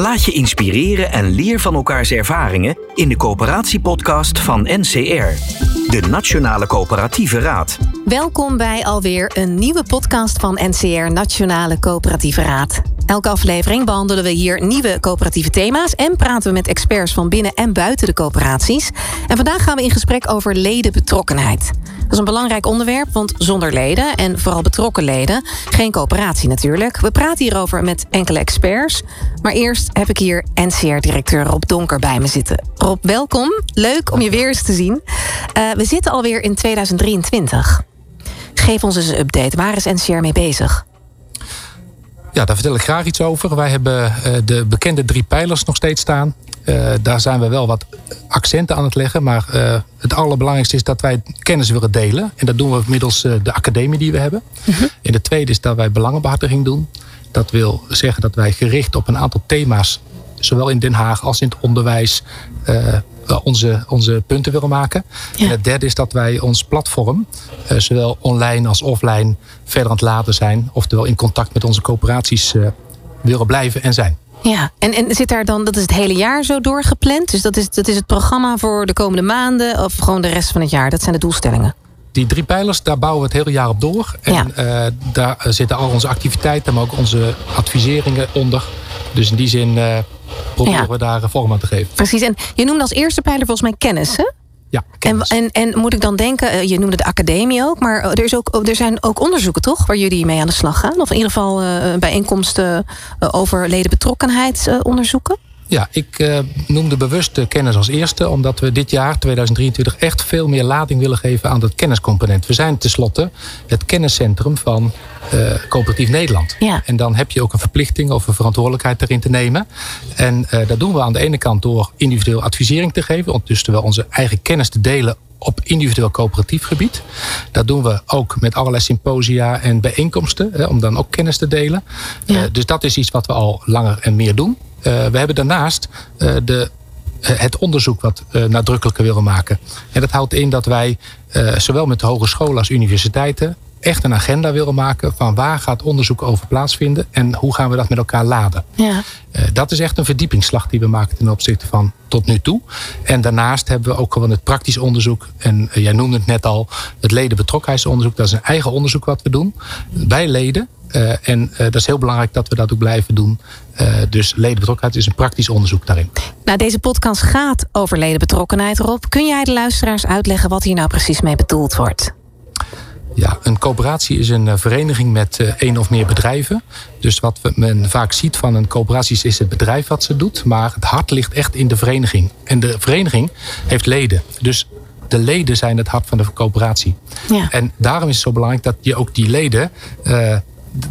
Laat je inspireren en leer van elkaars ervaringen in de coöperatiepodcast van NCR, de Nationale Coöperatieve Raad. Welkom bij alweer een nieuwe podcast van NCR Nationale Coöperatieve Raad. Elke aflevering behandelen we hier nieuwe coöperatieve thema's en praten we met experts van binnen en buiten de coöperaties. En vandaag gaan we in gesprek over ledenbetrokkenheid. Een belangrijk onderwerp, want zonder leden en vooral betrokken leden geen coöperatie natuurlijk. We praten hierover met enkele experts. Maar eerst heb ik hier NCR-directeur Rob Donker bij me zitten. Rob, welkom. Leuk om je weer eens te zien. Uh, we zitten alweer in 2023. Geef ons eens een update. Waar is NCR mee bezig? Ja, daar vertel ik graag iets over. Wij hebben uh, de bekende drie pijlers nog steeds staan. Uh, daar zijn we wel wat accenten aan het leggen. Maar uh, het allerbelangrijkste is dat wij kennis willen delen. En dat doen we middels de academie die we hebben. Uh -huh. En de tweede is dat wij belangenbehartiging doen. Dat wil zeggen dat wij gericht op een aantal thema's, zowel in Den Haag als in het onderwijs, onze, onze punten willen maken. Ja. En het derde is dat wij ons platform, uh, zowel online als offline, verder aan het laten zijn. Oftewel in contact met onze coöperaties uh, willen blijven en zijn. Ja, en, en zit daar dan, dat is het hele jaar zo doorgepland? Dus dat is, dat is het programma voor de komende maanden of gewoon de rest van het jaar? Dat zijn de doelstellingen? die drie pijlers, daar bouwen we het hele jaar op door. En ja. uh, daar zitten al onze activiteiten, maar ook onze adviseringen onder. Dus in die zin uh, proberen ja. we daar vorm aan te geven. Precies, en je noemde als eerste pijler volgens mij kennis, hè? Ja, en, en, en moet ik dan denken, je noemde de academie ook, maar er, is ook, er zijn ook onderzoeken toch waar jullie mee aan de slag gaan? Of in ieder geval uh, bijeenkomsten over ledenbetrokkenheidsonderzoeken? Ja, ik uh, noemde bewust de kennis als eerste, omdat we dit jaar, 2023, echt veel meer lading willen geven aan dat kenniscomponent. We zijn tenslotte het kenniscentrum van uh, Coöperatief Nederland. Ja. En dan heb je ook een verplichting of een verantwoordelijkheid erin te nemen. En uh, dat doen we aan de ene kant door individueel advisering te geven, dus terwijl onze eigen kennis te delen op individueel coöperatief gebied. Dat doen we ook met allerlei symposia en bijeenkomsten, hè, om dan ook kennis te delen. Ja. Uh, dus dat is iets wat we al langer en meer doen. Uh, we hebben daarnaast uh, de, het onderzoek wat nadrukkelijker willen maken. En dat houdt in dat wij zowel met de hogescholen als universiteiten echt een agenda willen maken van waar gaat onderzoek over plaatsvinden en hoe gaan we dat met elkaar laden. Ja. Uh, dat is echt een verdiepingsslag die we maken ten opzichte van tot nu toe. En daarnaast hebben we ook gewoon het praktisch onderzoek. En uh, jij noemde het net al, het ledenbetrokkenheidsonderzoek. Dat is een eigen onderzoek wat we doen bij leden. Uh, en dat is heel belangrijk dat we dat ook blijven doen. dus ledenbetrokkenheid is een praktisch onderzoek daarin. Nou, deze podcast gaat over ledenbetrokkenheid, Rob. Kun jij de luisteraars uitleggen wat hier nou precies mee bedoeld wordt? Ja, een coöperatie is een vereniging met uh, één of meer bedrijven. Dus wat men vaak ziet van een coöperatie is het bedrijf wat ze doet. Maar het hart ligt echt in de vereniging. En de vereniging heeft leden. Dus de leden zijn het hart van de coöperatie. Ja. En daarom is het zo belangrijk dat je ook die leden... Uh,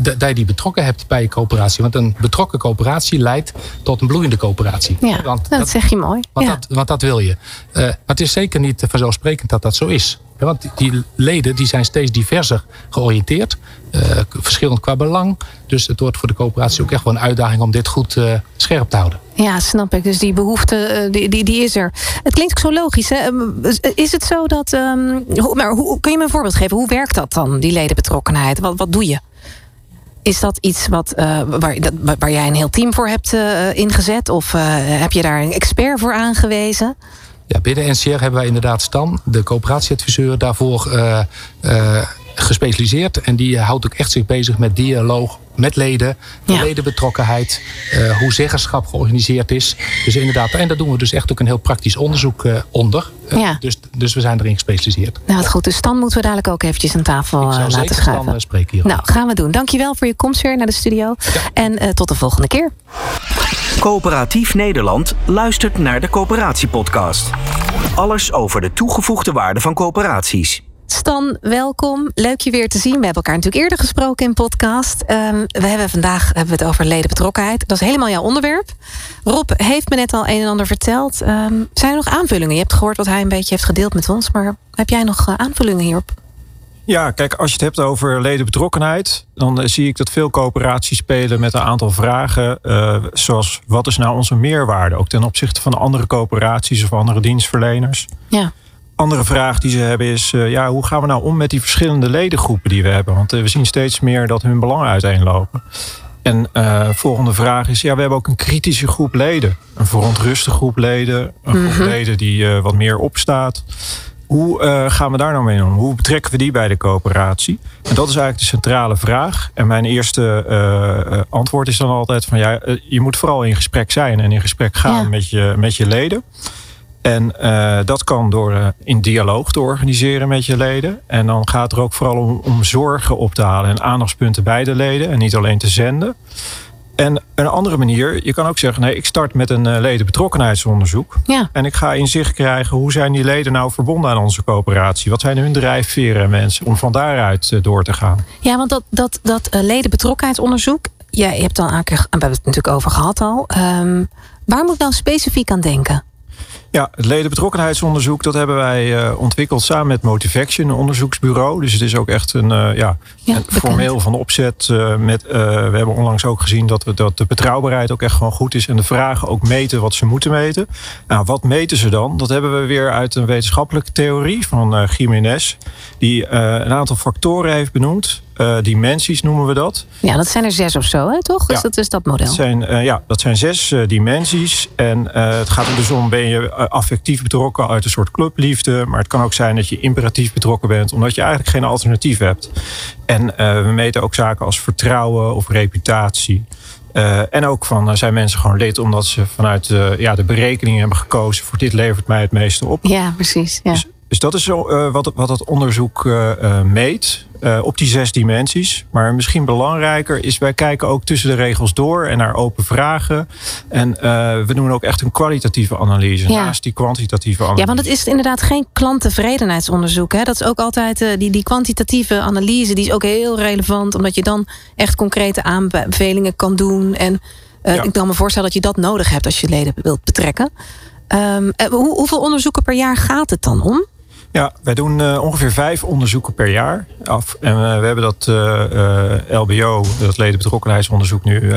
dat je die betrokken hebt bij je coöperatie. Want een betrokken coöperatie leidt tot een bloeiende coöperatie. Ja, want dat, dat zeg je mooi. Want, ja. dat, want dat wil je. Uh, maar het is zeker niet vanzelfsprekend dat dat zo is. Want die leden die zijn steeds diverser georiënteerd. Uh, verschillend qua belang. Dus het wordt voor de coöperatie ook echt wel een uitdaging om dit goed uh, scherp te houden. Ja, snap ik. Dus die behoefte, uh, die, die, die is er. Het klinkt ook zo logisch. Hè? Is het zo dat. Um, hoe, maar hoe, kun je me een voorbeeld geven? Hoe werkt dat dan, die ledenbetrokkenheid? Wat, wat doe je? Is dat iets wat, waar, dat, waar jij een heel team voor hebt ingezet? Of heb je daar een expert voor aangewezen? Ja, binnen NCR hebben wij inderdaad Stan, de coöperatieadviseur, daarvoor gespecialiseerd. En die houdt ook echt zich bezig met dialoog met leden, ja. ledenbetrokkenheid, uh, hoe zeggenschap georganiseerd is. Dus inderdaad, en daar doen we dus echt ook een heel praktisch onderzoek uh, onder. Uh, ja. dus, dus we zijn erin gespecialiseerd. Nou, het goed. Dus Stan moeten we dadelijk ook eventjes aan tafel laten zeker schuiven. Stan spreken hier. Nou, gaan we doen. Dankjewel voor je komst weer naar de studio. Ja. En tot de volgende keer. Coöperatief Nederland luistert naar de Coöperatiepodcast. Alles over de toegevoegde waarde van coöperaties. Stan, welkom. Leuk je weer te zien. We hebben elkaar natuurlijk eerder gesproken in podcast. Um, we hebben vandaag hebben we het over ledenbetrokkenheid. Dat is helemaal jouw onderwerp. Rob heeft me net al een en ander verteld. Um, zijn er nog aanvullingen? Je hebt gehoord wat hij een beetje heeft gedeeld met ons. Maar heb jij nog uh, aanvullingen hierop? Ja, kijk, als je het hebt over ledenbetrokkenheid, dan uh, zie ik dat veel coöperaties spelen met een aantal vragen. Uh, zoals wat is nou onze meerwaarde? Ook ten opzichte van andere coöperaties of andere dienstverleners. Ja andere vraag die ze hebben is: uh, ja, hoe gaan we nou om met die verschillende ledengroepen die we hebben? Want uh, we zien steeds meer dat hun belangen uiteenlopen. En uh, volgende vraag is: ja, we hebben ook een kritische groep leden. Een verontruste groep leden. Een groep mm -hmm. leden die wat meer opstaat. Hoe gaan we daar nou mee om? Hoe betrekken we die bij de coöperatie? En dat is eigenlijk de centrale vraag. En mijn eerste antwoord is dan altijd: van ja, je moet vooral in gesprek zijn en in gesprek gaan ja. met, je, met je leden. En uh, dat kan door in dialoog te organiseren met je leden. En dan gaat er ook vooral om, om zorgen op te halen en aandachtspunten bij de leden. En niet alleen te zenden. En een andere manier, je kan ook zeggen: nee, ik start met een uh, ledenbetrokkenheidsonderzoek. Ja. En ik ga inzicht krijgen hoe zijn die leden nou verbonden aan onze coöperatie? Wat zijn hun drijfveren en mensen om van daaruit uh, door te gaan? Ja, want dat, dat, dat uh, ledenbetrokkenheidsonderzoek, ja, je hebt dan een keer, we hebben het natuurlijk over gehad al. Um, waar moet ik nou specifiek aan denken? Ja, het ledenbetrokkenheidsonderzoek, dat hebben wij uh, ontwikkeld samen met Motivaction, een onderzoeksbureau. Dus het is ook echt een, uh, ja, ja, een formeel van opzet. Uh, met, we hebben onlangs ook gezien dat, we, dat de betrouwbaarheid ook echt gewoon goed is. En de vragen ook meten wat ze moeten meten. Nou, wat meten ze dan? Dat hebben we weer uit een wetenschappelijke theorie van Jiménez. Die een aantal factoren heeft benoemd. Uh, dimensies noemen we dat. Ja, dat zijn er zes of zo, hè, toch? Ja, dus dat is dat model. Dat zijn, uh, ja, dat zijn zes uh, dimensies. En het gaat er dus om, ben je affectief betrokken uit een soort clubliefde. Maar het kan ook zijn dat je imperatief betrokken bent, omdat je eigenlijk geen alternatief hebt. En we meten ook zaken als vertrouwen of reputatie. Uh, en ook van uh, zijn mensen gewoon lid omdat ze vanuit uh, ja, de berekening hebben gekozen voor dit levert mij het meeste op. Ja, precies. Ja. Dus, dus dat is wat, wat het onderzoek meet. Uh, op die zes dimensies. Maar misschien belangrijker is, wij kijken ook tussen de regels door en naar open vragen. En we doen ook echt een kwalitatieve analyse ja. naast die kwantitatieve analyse. Ja, want het is inderdaad geen klanttevredenheidsonderzoek. Hè? Dat is ook altijd die, die kwantitatieve analyse, die is ook heel relevant, omdat je dan echt concrete aanbevelingen kan doen. En ja. ik kan me voorstellen dat je dat nodig hebt als je leden wilt betrekken. Um, hoe, hoeveel onderzoeken per jaar gaat het dan om? Ja, wij doen uh, ongeveer vijf onderzoeken per jaar af. En uh, we hebben dat uh, LBO, dat ledenbetrokkenheidsonderzoek, nu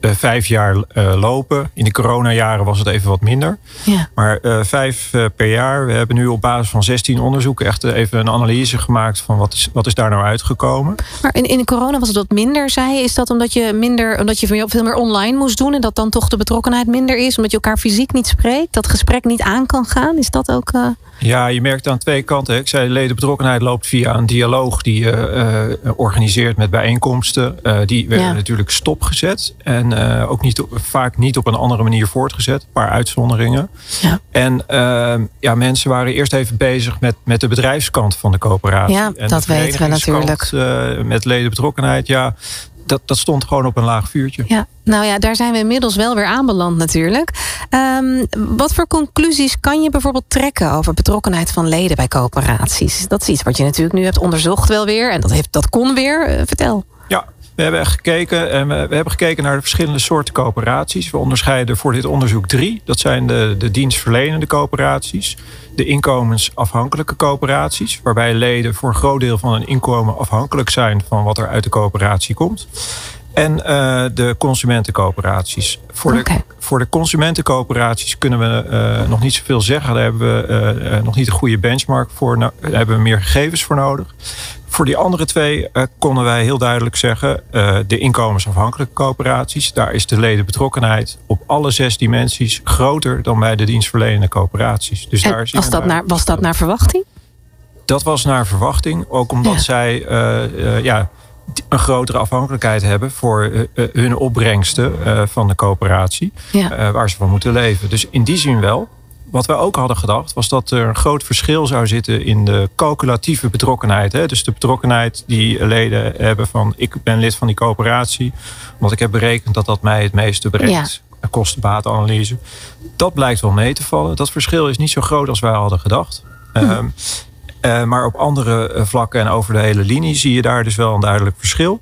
vijf jaar lopen. In de coronajaren was het even wat minder. Ja. Maar vijf per jaar. We hebben nu op basis van 16 onderzoeken echt even een analyse gemaakt van wat is, wat is daar nou uitgekomen. Maar in, in de corona was het wat minder, zei je. Is dat omdat je minder, omdat je veel meer online moest doen en dat dan toch de betrokkenheid minder is, omdat je elkaar fysiek niet spreekt, dat gesprek niet aan kan gaan? Is dat ook. Ja, je merkt aan twee kanten. Ik zei, ledenbetrokkenheid loopt via een dialoog die je organiseert met bijeenkomsten. Die werden ja. natuurlijk stopgezet. En uh, ook niet, vaak niet op een andere manier voortgezet. Een paar uitzonderingen. Ja. En ja, mensen waren eerst even bezig met, met de bedrijfskant van de coöperatie. Ja, en dat weten we natuurlijk. met ledenbetrokkenheid, ja dat, dat stond gewoon op een laag vuurtje. Ja, nou ja, daar zijn we inmiddels wel weer aanbeland natuurlijk. Um, wat voor conclusies kan je bijvoorbeeld trekken over betrokkenheid van leden bij coöperaties? Dat is iets wat je natuurlijk nu hebt onderzocht wel weer. En dat, heeft, dat kon weer. Uh, vertel. Ja, we hebben gekeken en we, we hebben gekeken naar de verschillende soorten coöperaties. We onderscheiden voor dit onderzoek drie. Dat zijn de, de dienstverlenende coöperaties, de inkomensafhankelijke coöperaties, waarbij leden voor een groot deel van hun inkomen afhankelijk zijn van wat er uit de coöperatie komt. En uh, de consumentencoöperaties. Voor, okay. de, voor de consumentencoöperaties kunnen we uh, nog niet zoveel zeggen. Daar hebben we uh, nog niet een goede benchmark voor. Daar hebben we meer gegevens voor nodig. Voor die andere twee konden wij heel duidelijk zeggen: de inkomensafhankelijke coöperaties, daar is de ledenbetrokkenheid op alle zes dimensies groter dan bij de dienstverlenende coöperaties. Dus en daar was, dat naar, was dat naar verwachting? Dat was naar verwachting, ook omdat ja. zij ja, een grotere afhankelijkheid hebben voor hun opbrengsten van de coöperatie, ja. waar ze van moeten leven. Dus in die zin wel wat wij ook hadden gedacht, was dat er een groot verschil zou zitten in de calculatieve betrokkenheid. Hè? Dus de betrokkenheid die leden hebben van ik ben lid van die coöperatie, want ik heb berekend dat dat mij het meeste brengt. Ja. Kostenbatenanalyse. Dat blijkt wel mee te vallen. Dat verschil is niet zo groot als wij hadden gedacht. Mm -hmm. um, maar op andere vlakken en over de hele linie zie je daar dus wel een duidelijk verschil.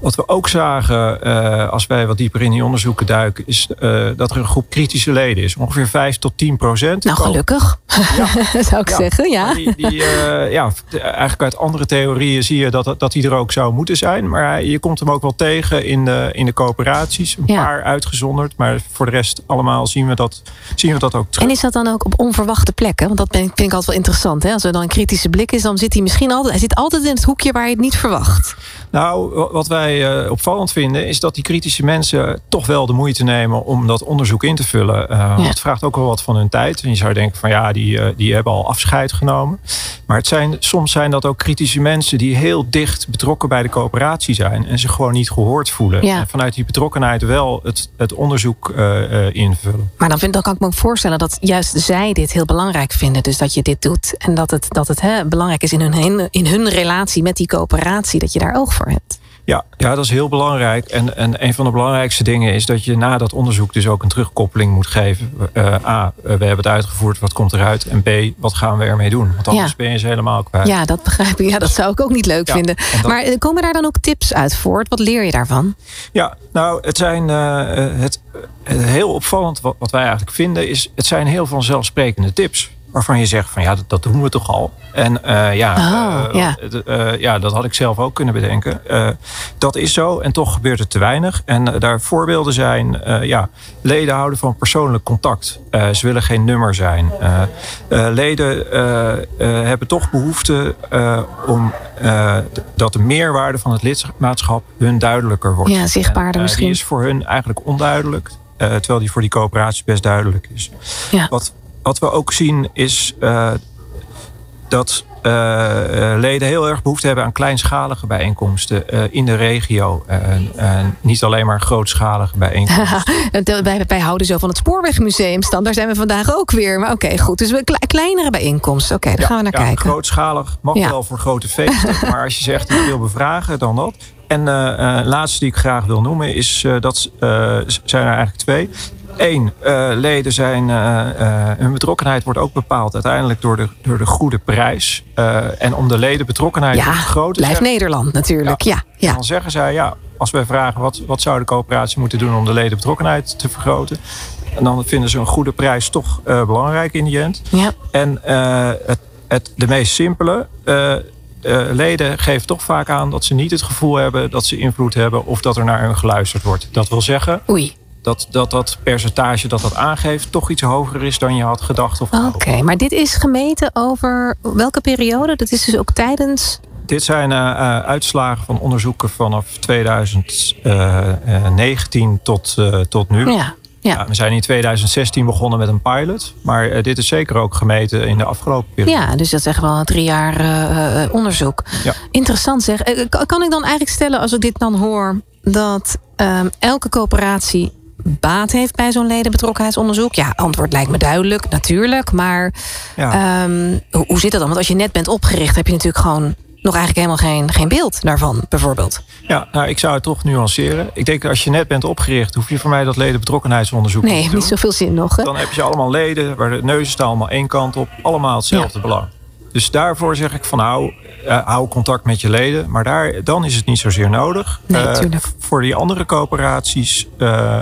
Wat we ook zagen uh, als wij wat dieper in die onderzoeken duiken, is uh, dat er een groep kritische leden is. Ongeveer 5 tot 10 procent. Nou, gelukkig, ja. zou ik ja. zeggen. Ja. Die, die, uh, ja, eigenlijk uit andere theorieën zie je dat, dat die er ook zou moeten zijn. Maar je komt hem ook wel tegen in de, in de coöperaties. Een ja. paar uitgezonderd. Maar voor de rest allemaal zien we dat, zien we dat ook terug. En is dat dan ook op onverwachte plekken? Want dat vind ik altijd wel interessant. Hè? Als er dan een kritische blik is, dan zit hij misschien altijd, hij zit altijd in het hoekje waar je het niet verwacht. Nou, wat wij uh, opvallend vinden, is dat die kritische mensen toch wel de moeite nemen om dat onderzoek in te vullen. Uh, ja. Het vraagt ook wel wat van hun tijd. En je zou denken van ja, die, uh, die hebben al afscheid genomen. Maar het zijn, soms zijn dat ook kritische mensen die heel dicht betrokken bij de coöperatie zijn en zich gewoon niet gehoord voelen. Ja. En vanuit die betrokkenheid wel het, het onderzoek invullen. Maar dan, vind, dan kan ik me ook voorstellen dat juist zij dit heel belangrijk vinden. Dus dat je dit doet en dat het, dat het hè, belangrijk is in hun, in hun relatie met die coöperatie, dat je daar oog voor hebt. Ja, ja, dat is heel belangrijk. En, en een van de belangrijkste dingen is dat je na dat onderzoek dus ook een terugkoppeling moet geven. Uh, A, we hebben het uitgevoerd, wat komt eruit? En B, wat gaan we ermee doen? Want anders Ja. ben je ze helemaal kwijt. Ja, dat begrijp ik. Ja, dat zou ik ook niet leuk Ja, vinden. dat- Maar eh, komen daar dan ook tips uit voort? Wat leer je daarvan? Ja, nou, het zijn eh, eh, het, het heel opvallend wat, wat wij eigenlijk vinden is, het zijn heel vanzelfsprekende tips. Waarvan je zegt van ja, dat, dat doen we toch al. En eh, ja, Oh, eh, eh, ja, dat had ik zelf ook kunnen bedenken. Dat is zo en toch gebeurt het te weinig. En daar voorbeelden zijn, ja, leden houden van persoonlijk contact. Ze willen geen nummer zijn. Leden hebben toch behoefte eh, om dat de meerwaarde van het lidmaatschap hun duidelijker wordt. Ja, zichtbaarder En, misschien. Die is voor hun eigenlijk onduidelijk. terwijl die voor die coöperatie best duidelijk is. Ja. Wat, wat we ook zien is eh, dat eh, eh, leden heel erg behoefte hebben aan kleinschalige bijeenkomsten in de regio. En, niet alleen maar grootschalige bijeenkomsten. Wij, wij houden zo van het Spoorwegmuseum stand. Daar zijn we vandaag ook weer. Maar oké, goed. Dus we kle- kleinere bijeenkomsten. Oké, daar gaan we naar ja, kijken. Grootschalig mag Ja. wel voor grote feesten. maar als je zegt ik wil bevragen, dan dat. En eh, laatste die ik graag wil noemen is dat zijn er eigenlijk twee. Eén, eh, leden zijn, eh, eh, hun betrokkenheid wordt ook bepaald uiteindelijk door de, door de goede prijs. En om de ledenbetrokkenheid te Ja, vergroten, blijft zeggen- Nederland natuurlijk. Ja, ja. dan zeggen zij, ja, als wij vragen wat, wat zou de coöperatie moeten doen om de ledenbetrokkenheid te vergroten. En dan vinden ze een goede prijs toch belangrijk in die end. ja. En het, het, de meest simpele. leden geven toch vaak aan dat ze niet het gevoel hebben dat ze invloed hebben of dat er naar hun geluisterd wordt. Dat wil zeggen Oei. Dat dat, dat percentage dat dat aangeeft toch iets hoger is dan je had gedacht. Of Oké, maar dit is gemeten over welke periode? Dat is dus ook tijdens. Dit zijn eh, eh, uitslagen van onderzoeken vanaf 2019 tot, eh, tot nu. Ja, ja. Ja, we zijn in 2016 begonnen met een pilot. Maar dit is zeker ook gemeten in de afgelopen periode. Ja, dus dat is echt wel een drie jaar onderzoek. Ja. Interessant zeg. Kan- Kan ik dan eigenlijk stellen, als ik dit dan hoor, dat ehm, elke coöperatie baat heeft bij zo'n ledenbetrokkenheidsonderzoek? Ja, antwoord lijkt me duidelijk, natuurlijk. Maar Ja. ehm, hoe, hoe zit dat dan? Want als je net bent opgericht, heb je natuurlijk gewoon nog eigenlijk helemaal geen, geen beeld daarvan, bijvoorbeeld. Ja, nou, ik zou het toch nuanceren. Ik denk als je net bent opgericht, hoef je voor mij dat ledenbetrokkenheidsonderzoek Nee, niet te doen. niet zoveel zin nog. Hè? Dan heb je allemaal leden waar de neuzen staan allemaal één kant op. Allemaal hetzelfde belang. Dus daarvoor zeg ik van nou, eh, hou contact met je leden. Maar daar, dan is het niet zozeer nodig. Nee, Eh, tuurlijk. voor die andere coöperaties eh,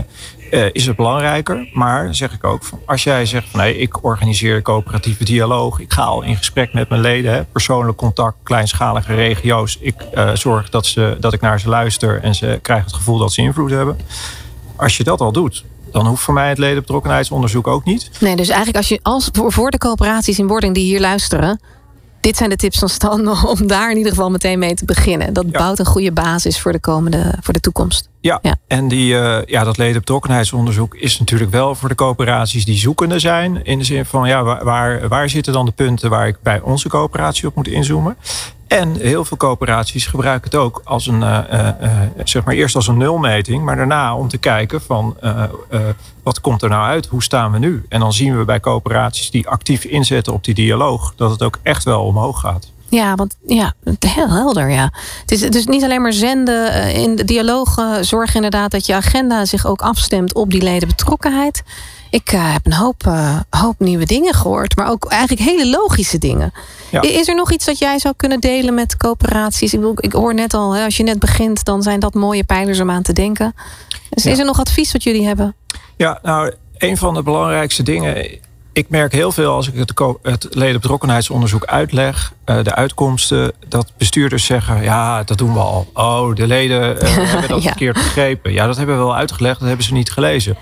eh, is het belangrijker. Maar zeg ik ook, van, als jij zegt van nee, ik organiseer coöperatieve dialoog. Ik ga al in gesprek met mijn leden. Hè, persoonlijk contact, kleinschalige regio's. Ik eh, zorg dat, ze, dat ik naar ze luister en ze krijgen het gevoel dat ze invloed hebben. Als je dat al doet, dan hoeft voor mij het ledenbetrokkenheidsonderzoek ook niet. Nee, dus eigenlijk als je als voor, voor de coöperaties in wording die hier luisteren. Dit zijn de tips van Stan om daar in ieder geval meteen mee te beginnen. Dat Ja. bouwt een goede basis voor de komende, voor de toekomst. Ja, Ja. en die, eh, ja, dat ledenbetrokkenheidsonderzoek is natuurlijk wel voor de coöperaties die zoekende zijn. In de zin van, ja, waar, waar, waar zitten dan de punten waar ik bij onze coöperatie op moet inzoomen? En heel veel coöperaties gebruiken het ook als een, eh, eh, eh, zeg maar eerst als een nulmeting, maar daarna om te kijken van wat komt er nou uit? Hoe staan we nu? En dan zien we bij coöperaties die actief inzetten op die dialoog, dat het ook echt wel omhoog gaat. Ja, want ja, heel helder, ja. Het is dus niet alleen maar zenden eh, in de dialoog. Zorg inderdaad dat je agenda zich ook afstemt op die ledenbetrokkenheid. Ik uh, heb een hoop, hoop nieuwe dingen gehoord, maar ook eigenlijk hele logische dingen. Ja. Is er nog iets dat jij zou kunnen delen met coöperaties? Ik, ik hoor net al, hè, als je net begint, dan zijn dat mooie pijlers om aan te denken. Dus ja. is er nog advies wat jullie hebben? Ja, nou, een van de belangrijkste dingen ik merk heel veel als ik het, het ledenbetrokkenheidsonderzoek uitleg, uh, de uitkomsten, dat bestuurders zeggen: ja, dat doen we al. Oh, de leden uh, hebben dat verkeerd begrepen. Ja, dat hebben we wel uitgelegd, dat hebben ze niet gelezen.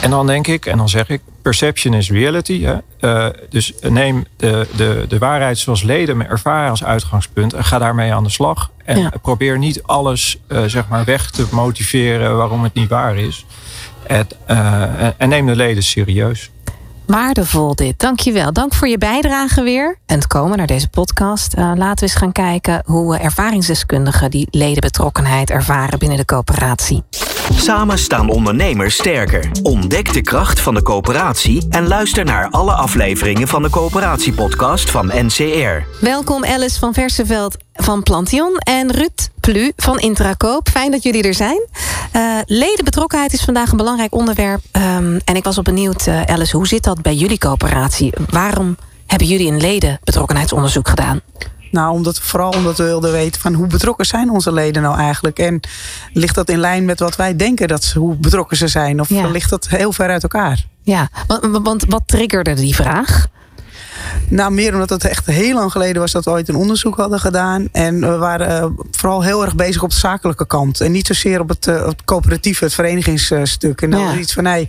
En dan denk ik, en dan zeg ik: perception is reality. Hè? Uh, dus neem de, de, de waarheid zoals leden me ervaren als uitgangspunt en ga daarmee aan de slag. En ja. probeer niet alles zeg maar weg te motiveren waarom het niet waar is. En, en neem de leden serieus. Waardevol dit. Dankjewel. Dank voor je bijdrage weer. En het komen naar deze podcast. Uh, laten we eens gaan kijken hoe ervaringsdeskundigen die ledenbetrokkenheid ervaren binnen de coöperatie. Samen staan ondernemers sterker. Ontdek de kracht van de coöperatie en luister naar alle afleveringen van de coöperatiepodcast van NCR. Welkom Alice van Verseveld van Plantion en Ruud Plu van Intracoop. Fijn dat jullie er zijn. Uh, ledenbetrokkenheid is vandaag een belangrijk onderwerp. Um, en ik was op benieuwd, uh, Alice, hoe zit dat bij jullie coöperatie? Waarom hebben jullie een ledenbetrokkenheidsonderzoek gedaan? Nou, omdat, vooral omdat we wilden weten van hoe betrokken zijn onze leden nou eigenlijk. En ligt dat in lijn met wat wij denken dat ze, hoe betrokken ze zijn? Of ja. ligt dat heel ver uit elkaar? Ja, want, want wat triggerde die vraag? Nou, meer omdat het echt heel lang geleden was dat we ooit een onderzoek hadden gedaan. En we waren uh, vooral heel erg bezig op de zakelijke kant. En niet zozeer op het, het coöperatieve, het verenigingsstuk. En dan ja. iets van, nee,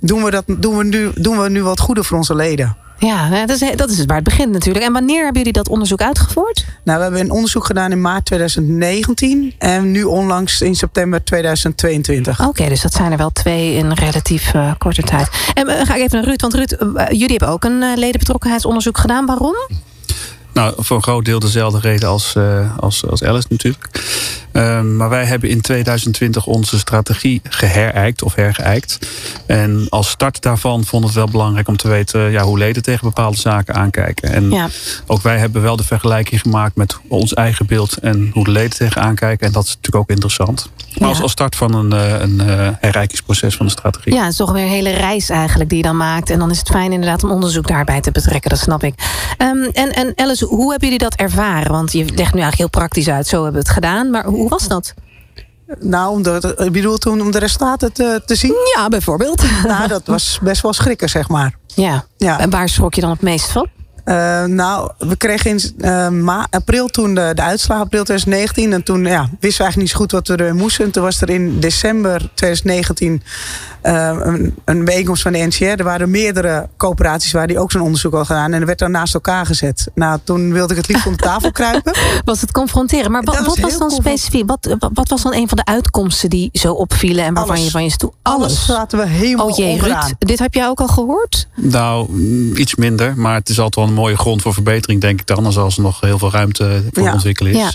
doen we, dat, doen, we nu, doen we nu wat goede voor onze leden? Ja, dat is, dat is waar het begint natuurlijk. En wanneer hebben jullie dat onderzoek uitgevoerd? Nou, we hebben een onderzoek gedaan in maart 2019 en nu onlangs in september 2022. Oké, okay, dus dat zijn er wel twee in relatief uh, korte tijd. En uh, ga ik even naar Ruud, want Ruud, uh, jullie hebben ook een ledenbetrokkenheidsonderzoek gedaan. Waarom? Nou, voor een groot deel dezelfde reden als, uh, als, als Alice natuurlijk. Um, maar wij hebben in 2020 onze strategie geherijkt of hergeijkt. En als start daarvan vond het wel belangrijk om te weten ja, hoe leden tegen bepaalde zaken aankijken. En ja. ook wij hebben wel de vergelijking gemaakt met ons eigen beeld en hoe de leden tegen aankijken. En dat is natuurlijk ook interessant. Maar als, als start van een, een uh, herrijkingsproces van de strategie. Ja, het is toch weer een hele reis eigenlijk die je dan maakt. En dan is het fijn inderdaad om onderzoek daarbij te betrekken, dat snap ik. Um, en, en Alice, hoe hebben jullie dat ervaren? Want je legt nu eigenlijk heel praktisch uit, zo hebben we het gedaan. Maar hoe was dat? Nou, om de, ik bedoel toen om de resultaten te, te zien? Ja, bijvoorbeeld. Nou, dat was best wel schrikken, zeg maar. Ja. ja. En waar schrok je dan het meest van? Uh, nou, we kregen in uh, ma april toen de, de uitslag, april 2019. En toen ja, wisten we eigenlijk niet zo goed wat we er moesten. En toen was er in december 2019 uh, een, een bijeenkomst van de NCR. Er waren meerdere coöperaties waar die ook zo'n onderzoek hadden gedaan. En er werd dan naast elkaar gezet. Nou, toen wilde ik het liefst om de tafel kruipen. Was het confronteren. Maar wat, wat was dan specifiek? Wat, wat was dan een van de uitkomsten die zo opvielen en waarvan Alles. je van je stoel? Alles. Alles zaten we helemaal Oh jee. Ruud, dit heb jij ook al gehoord? Nou, iets minder. Maar het is altijd wel een mooie grond voor verbetering, denk ik dan. Als er nog heel veel ruimte voor ja. ontwikkelen is. Ja.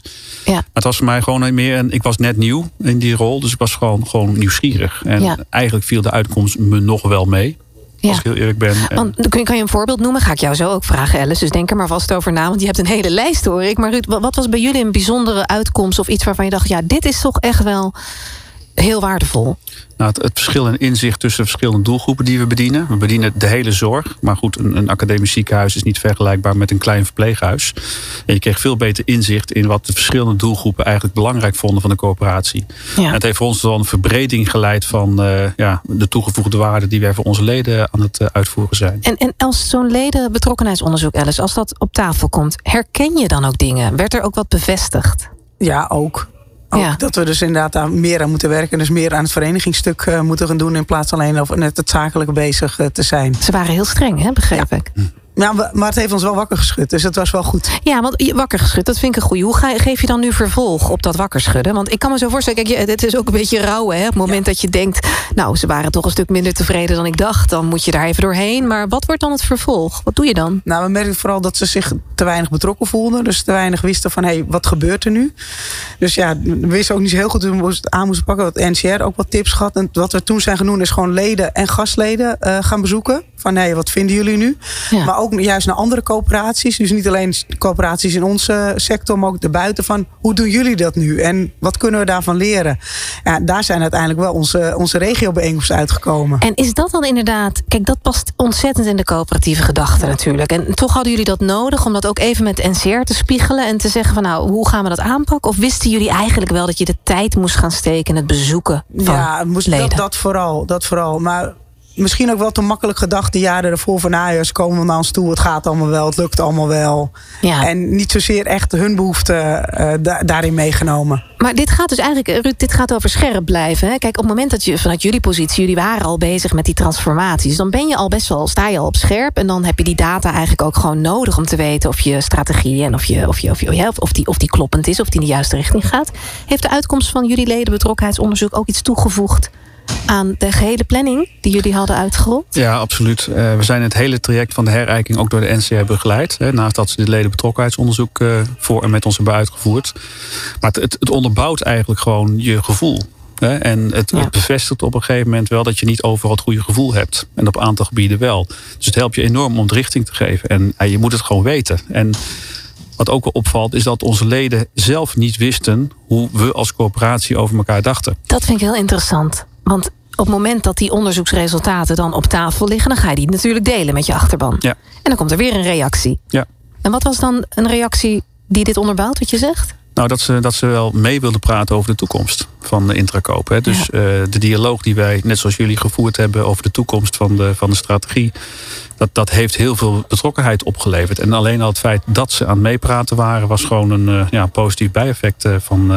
Ja. Maar het was voor mij gewoon meer. En ik was net nieuw in die rol. Dus ik was gewoon, gewoon nieuwsgierig. En Ja. eigenlijk viel de uitkomst me nog wel mee. Ja. Als ik heel eerlijk ben. En- Want, kun, je, kan je een voorbeeld noemen? Ga ik jou zo ook vragen, Alice. Dus denk er maar vast over na, want je hebt een hele lijst, hoor ik. Maar Ruud, wat was bij jullie een bijzondere uitkomst... of iets waarvan je dacht, ja, dit is toch echt wel heel waardevol? Nou, het, het verschil in inzicht tussen verschillende doelgroepen die we bedienen. We bedienen de hele zorg. Maar goed, een, een academisch ziekenhuis is niet vergelijkbaar met een klein verpleeghuis. En je kreeg veel beter inzicht in wat de verschillende doelgroepen eigenlijk belangrijk vonden van de coöperatie. Ja. Het heeft voor ons dan een verbreding geleid van eh, ja, de toegevoegde waarde die wij voor onze leden aan het eh, uitvoeren zijn. En, en als zo'n ledenbetrokkenheidsonderzoek, Alice, als dat op tafel komt, herken je dan ook dingen? Werd er ook wat bevestigd? Ja, ook. Ook Ja. dat we dus inderdaad daar meer aan moeten werken. Dus meer aan het verenigingsstuk eh, moeten gaan doen. In plaats alleen over net het zakelijke bezig eh, te zijn. Ze waren heel streng, hè, begreep ik. Ja, we- maar het heeft ons wel wakker geschud. Dus het was wel goed. Ja, want wakker geschud, dat vind ik een goeie. Hoe ga, geef je dan nu vervolg op dat wakker schudden? Want ik kan me zo voorstellen, kijk, het is ook een beetje rouwen. Hè? Op het moment dat je denkt, nou, ze waren toch een stuk minder tevreden dan ik dacht. Dan moet je daar even doorheen. Maar wat wordt dan het vervolg? Wat doe je dan? Nou, we merkten vooral dat ze zich te weinig betrokken voelden. Dus te weinig wisten van, hé, hey, wat gebeurt er nu? Dus ja, we wisten ook niet zo heel goed hoe we het aan moesten pakken. Wat NCR ook wat tips gehad. En wat we toen zijn doen is gewoon leden en gastleden eh, gaan bezoeken. Van hé, wat vinden jullie nu? Ja. Maar ook juist naar andere coöperaties. Dus niet alleen coöperaties in onze sector, maar ook daarbuiten. Van hoe doen jullie dat nu? En wat kunnen we daarvan leren? Ja, daar zijn uiteindelijk wel onze, onze regiobijeenkomsten uitgekomen. En is dat dan inderdaad, kijk, dat past ontzettend in de coöperatieve gedachte natuurlijk. En toch hadden jullie dat nodig om dat ook even met NCR te spiegelen en te zeggen van nou, hoe gaan we dat aanpakken? Of wisten jullie eigenlijk wel dat je de tijd moest gaan steken in het bezoeken van ja, moest, leden? dat, dat vooral. Dat vooral. Maar misschien ook wel te makkelijk gedacht de jaren ervoor van nou ze komen naar ons toe, het gaat allemaal wel, het lukt allemaal wel. Ja. En niet zozeer echt hun behoeften eh, da- daarin meegenomen. Maar dit gaat dus eigenlijk, eh, Ruud, dit gaat over scherp blijven. Hè? Kijk, op het moment dat je vanuit jullie positie, jullie waren al bezig met die transformaties, dan ben je al best wel, sta je al op scherp. En dan heb je die data eigenlijk ook gewoon nodig om te weten of je strategie en of, je, of, je, of, je, of, die, of die kloppend is, of die in de juiste richting gaat. Heeft de uitkomst van jullie ledenbetrokkenheidsonderzoek ook iets toegevoegd aan de gehele planning die jullie hadden uitgerold? Ja, absoluut. Eh, we zijn het hele traject van de herijking ook door de NCR begeleid. Hè, naast dat ze dit ledenbetrokkenheidsonderzoek eh, voor en met ons hebben uitgevoerd. Maar het, onderbouwt eigenlijk gewoon je gevoel. Hè, en het, Ja. het bevestigt op een gegeven moment wel dat je niet overal het goede gevoel hebt. En op een aantal gebieden wel. Dus het helpt je enorm om het richting te geven. En je moet het gewoon weten. En wat ook wel opvalt, is dat onze leden zelf niet wisten hoe we als corporatie over elkaar dachten. Dat vind ik heel interessant. Want op het moment dat die onderzoeksresultaten dan op tafel liggen, dan ga je die natuurlijk delen met je achterban. Ja. En dan komt er weer een reactie. Ja. En wat was dan een reactie die dit onderbouwt, wat je zegt? Nou, dat ze, dat ze wel mee wilden praten over de toekomst van de intrakoop. Hè. Dus eh, de dialoog die wij, net zoals jullie, gevoerd hebben over de toekomst van de, van de strategie. Dat, dat heeft heel veel betrokkenheid opgeleverd. En alleen al het feit dat ze aan het meepraten waren, was gewoon een eh, ja, positief bijeffect eh, van.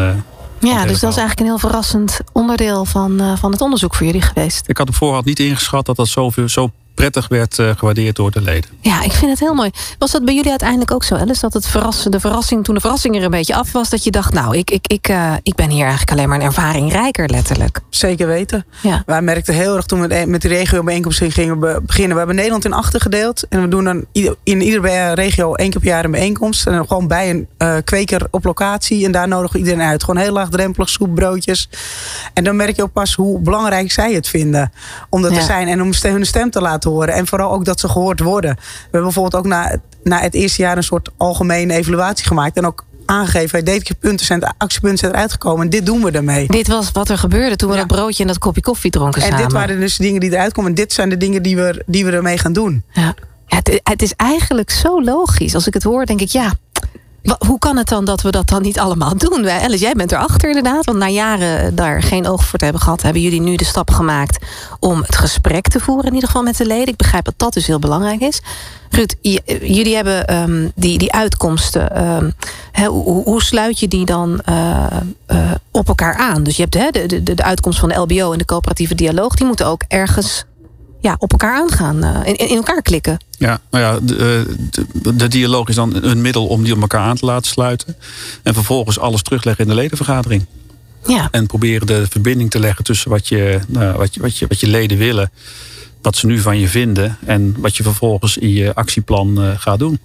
Ja, dus dat is eigenlijk een heel verrassend onderdeel van, eh, van het onderzoek voor jullie geweest. ik had op voorhand niet ingeschat dat dat zoveel, zo prettig werd eh, gewaardeerd door de leden. Ja, ik vind het heel mooi. Was dat bij jullie uiteindelijk ook zo, Alice? Dat het verrassen, de verrassing, toen de verrassing er een beetje af was, dat je dacht, nou, ik, ik, ik, eh, ik ben hier eigenlijk alleen maar een ervaring rijker, letterlijk. Zeker weten. Ja. Wij merkten heel erg toen we met- met die regiobijeenkomsten gingen be- beginnen. We hebben Nederland in achter gedeeld. En we doen dan ieder- in iedere regio één keer per jaar een bijeenkomst. En dan gewoon bij een eh, kweker op locatie. En daar nodigen we iedereen uit. Gewoon heel laagdrempelig, soep, broodjes. En dan merk je ook pas hoe belangrijk zij het vinden. Om dat Ja. te zijn en om hun stem te laten horen. En vooral ook dat ze gehoord worden. We hebben bijvoorbeeld ook na, na het eerste jaar een soort algemene evaluatie gemaakt. En ook aangegeven, deze punten zijn, actiepunten zijn eruit gekomen. En dit doen we ermee. Dit was wat er gebeurde toen we Ja. dat broodje en dat kopje koffie dronken En samen. dit waren dus de dingen die eruit komen. En dit zijn de dingen die we, die we ermee gaan doen. Ja. Ja, het, het is eigenlijk zo logisch. Als ik het hoor, denk ik, ja. Hoe kan het dan dat we dat dan niet allemaal doen? Alice, jij bent erachter inderdaad. Want na jaren daar geen oog voor te hebben gehad... hebben jullie nu de stap gemaakt om het gesprek te voeren... in ieder geval met de leden. Ik begrijp dat dat dus heel belangrijk is. Ruud, jullie hebben ehm, die, die uitkomsten. ehm, hoe, hoe sluit je die dan eh, eh, op elkaar aan? Dus je hebt hè, de, de, de uitkomst van de LBO en de coöperatieve dialoog... die moeten ook ergens ja, op elkaar aangaan, eh, in, in elkaar klikken. Ja, nou ja, de, eh, de, de dialoog is dan een middel om die op elkaar aan te laten sluiten. En vervolgens alles terugleggen in de ledenvergadering. Ja, En proberen de verbinding te leggen tussen wat je, nou, wat je, wat je, wat je leden willen. Wat ze nu van je vinden. En wat je vervolgens in je actieplan eh, gaat doen.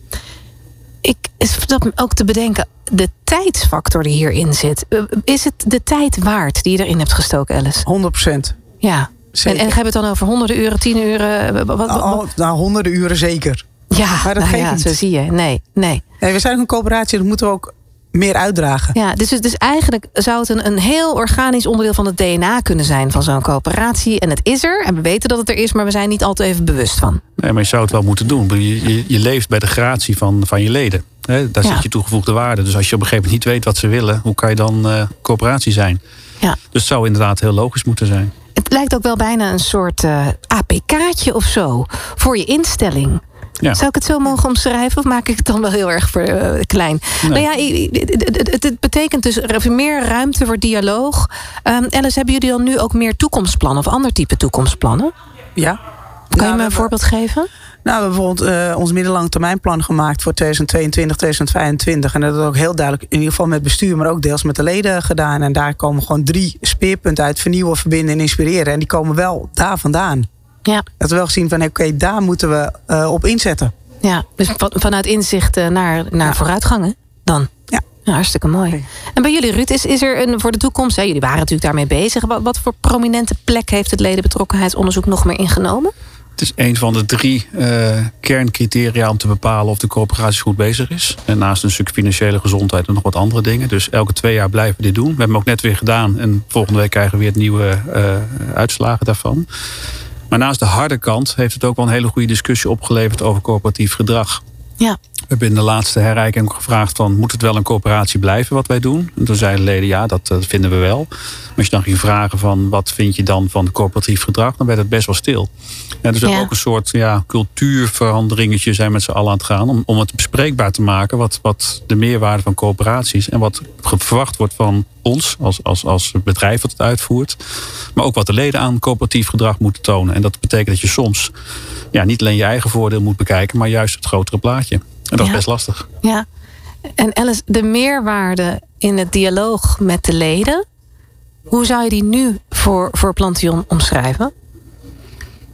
ik zat me ook te bedenken, de tijdsfactor die hierin zit. Is het de tijd waard die je erin hebt gestoken, Alice? 100 procent. Ja. En, Zeker. en hebben we het dan over honderden uren, tien uren? Wat, wat, wat- Al, nou, honderden uren zeker. ja, maar dat nou geeft ja, zo zie je. Nee, nee. Nee, we zijn ook een coöperatie, dat moeten we ook meer uitdragen. Ja, dus, dus eigenlijk zou het een, een heel organisch onderdeel van het DNA kunnen zijn van zo'n coöperatie. En het is er, en we weten dat het er is, maar we zijn niet altijd even bewust van. Nee, maar je zou het wel moeten doen. Je, je, je leeft bij de gratie van, van je leden. Hè, daar Ja. zit je toegevoegde waarde. Dus als je op een gegeven moment niet weet wat ze willen, hoe kan je dan eh, coöperatie zijn? Ja. Dus het zou inderdaad heel logisch moeten zijn. Het lijkt ook wel bijna een soort eh, APK'tje of zo voor je instelling. Ja. Zou ik het zo mogen omschrijven? Of maak ik het dan wel heel erg voor, eh, klein? Nou ja, het, het- het betekent dus er- meer ruimte voor dialoog. Ehm Alice, hebben jullie dan nu ook meer toekomstplannen of ander type toekomstplannen? Ja. Kan Nou, je me een voorbeeld geven? Nou, we hebben bijvoorbeeld eh, ons middellang termijnplan gemaakt voor 2022, 2025. En dat is ook heel duidelijk, in ieder geval met bestuur, maar ook deels met de leden gedaan. En daar komen gewoon drie speerpunten uit: vernieuwen, verbinden en inspireren. En die komen wel daar vandaan. Ja. Dat we wel gezien van, oké, daar moeten we eh, op inzetten. Ja, dus van- vanuit inzicht eh, naar, naar vooruitgangen dan. Ja. hartstikke mooi. En bij jullie, Ruud, is, is er een, voor de toekomst... Hè, jullie waren natuurlijk daarmee bezig. Wat, wat voor prominente plek heeft het ledenbetrokkenheidsonderzoek nog meer ingenomen? Het is een van de drie uh, kerncriteria om te bepalen of de coöperatie goed bezig is. En naast een stuk financiële gezondheid en nog wat andere dingen. Dus elke twee jaar blijven we dit doen. We hebben hem ook net weer gedaan. En volgende week krijgen we weer nieuwe uh, uitslagen daarvan. Maar naast de harde kant heeft het ook wel een hele goede discussie opgeleverd over coöperatief gedrag. Ja. We hebben in de laatste herrijking gevraagd van moet het wel een coöperatie blijven wat wij doen? En toen zeiden leden ja, dat, dat vinden we wel. Maar als je dan ging vragen van wat vind je dan van coöperatief gedrag, dan werd het best wel stil. Ja, dus ja. ook een soort ja, cultuurveranderingetje zijn met z'n allen aan het gaan om, om het bespreekbaar te maken wat, wat de meerwaarde van coöperaties en wat verwacht wordt van ons als, als, als bedrijf dat het uitvoert. Maar ook wat de leden aan coöperatief gedrag moeten tonen. En dat betekent dat je soms ja, niet alleen je eigen voordeel moet bekijken, maar juist het grotere plaatje. En dat is best lastig. Ja. En Alice, de meerwaarde in het dialoog met de leden, hoe zou je die nu voor, voor Plantion omschrijven?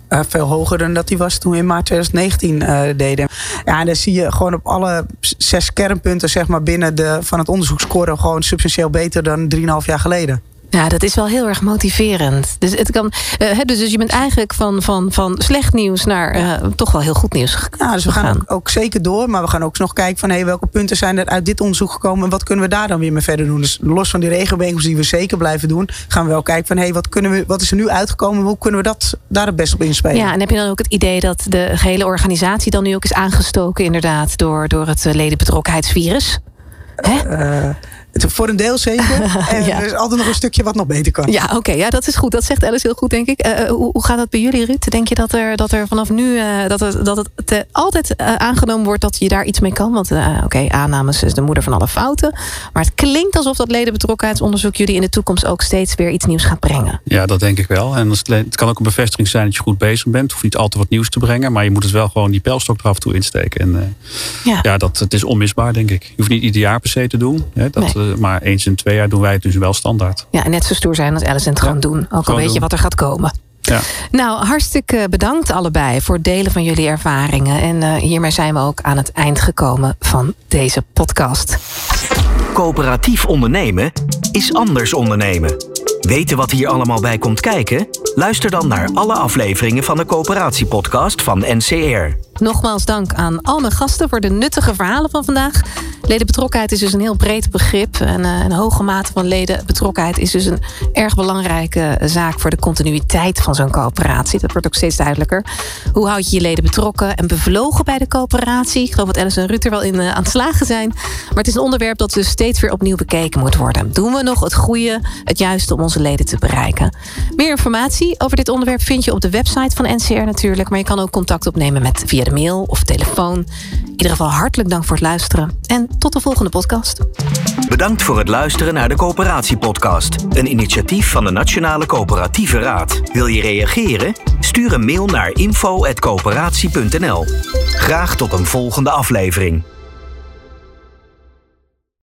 Uh, veel hoger dan dat die was toen we in maart 2019 uh, eh, deden. Ja, en dan zie je gewoon op alle zes kernpunten zeg maar, binnen de, van het onderzoek scoren gewoon substantieel beter dan 3,5 jaar geleden. Ja, dat is wel heel erg motiverend. Dus, het kan, uh, dus, dus je bent eigenlijk van, van, van slecht nieuws naar uh, toch wel heel goed nieuws gegaan. Ja, dus we gaan ook, ook, zeker door. Maar we gaan ook nog kijken van hey, welke punten zijn er uit dit onderzoek gekomen. En wat kunnen we daar dan weer mee verder doen. Dus los van die regelbijeenkomsten die we zeker blijven doen. Gaan we wel kijken van hey, wat, kunnen we, wat is er nu uitgekomen. Hoe kunnen we dat daar het best op inspelen. Ja, en heb je dan ook het idee dat de gehele organisatie dan nu ook is aangestoken inderdaad door, door het eh, ledenbetrokkenheidsvirus? Hè? Uh, voor een deel zeker. En er is altijd nog een stukje wat nog beter kan. Ja, oké. ja, dat is goed. Dat zegt Alice heel goed, denk ik. Uh, hoe, hoe, gaat dat bij jullie, Ruud? Denk je dat er, dat er vanaf nu uh, dat, er, dat het altijd uh, aangenomen wordt dat je daar iets mee kan? Want oké, aannames is de moeder van alle fouten. Maar het klinkt alsof dat ledenbetrokkenheidsonderzoek jullie in de toekomst ook steeds weer iets nieuws gaat brengen. Ja, dat denk ik wel. En het kan ook een bevestiging zijn dat je goed bezig bent. Het hoeft niet altijd wat nieuws te brengen. Maar je moet het wel gewoon die pijlstok er af en toe insteken. En ja, ja dat, het is onmisbaar, denk ik. Je hoeft niet ieder jaar per se te doen. Hè, dat, nee. maar eens in twee jaar doen wij het dus wel standaard. Ja, en net zo stoer zijn als Alice en het gewoon doen. Ook al weet je wat er gaat komen. Ja. Nou, hartstikke bedankt allebei voor het delen van jullie ervaringen. En uh, hiermee zijn we ook aan het eind gekomen van deze podcast. Coöperatief ondernemen is anders ondernemen. Weten wat hier allemaal bij komt kijken? Luister dan naar alle afleveringen van de Coöperatiepodcast van NCR. Nogmaals dank aan al mijn gasten voor de nuttige verhalen van vandaag. Ledenbetrokkenheid is dus een heel breed begrip. En uh, een hoge mate van ledenbetrokkenheid is dus een erg belangrijke zaak voor de continuïteit van zo'n coöperatie. Dat wordt ook steeds duidelijker. Hoe houd je je leden betrokken en bevlogen bij de coöperatie? Ik geloof dat Alice en Ruud er wel in uh, aan het slagen zijn. Maar het is een onderwerp dat dus steeds weer opnieuw bekeken moet worden. Doen we nog het goede, het juiste om onze leden te bereiken? Meer informatie over dit onderwerp vind je op de website van NCR natuurlijk. Maar je kan ook contact opnemen met via de mail of telefoon. In ieder geval hartelijk dank voor het luisteren. En tot de volgende podcast. Bedankt voor het luisteren naar de Coöperatiepodcast. Een initiatief van de Nationale Coöperatieve Raad. Wil je reageren? Stuur een mail naar info.coöperatie.nl. Graag tot een volgende aflevering.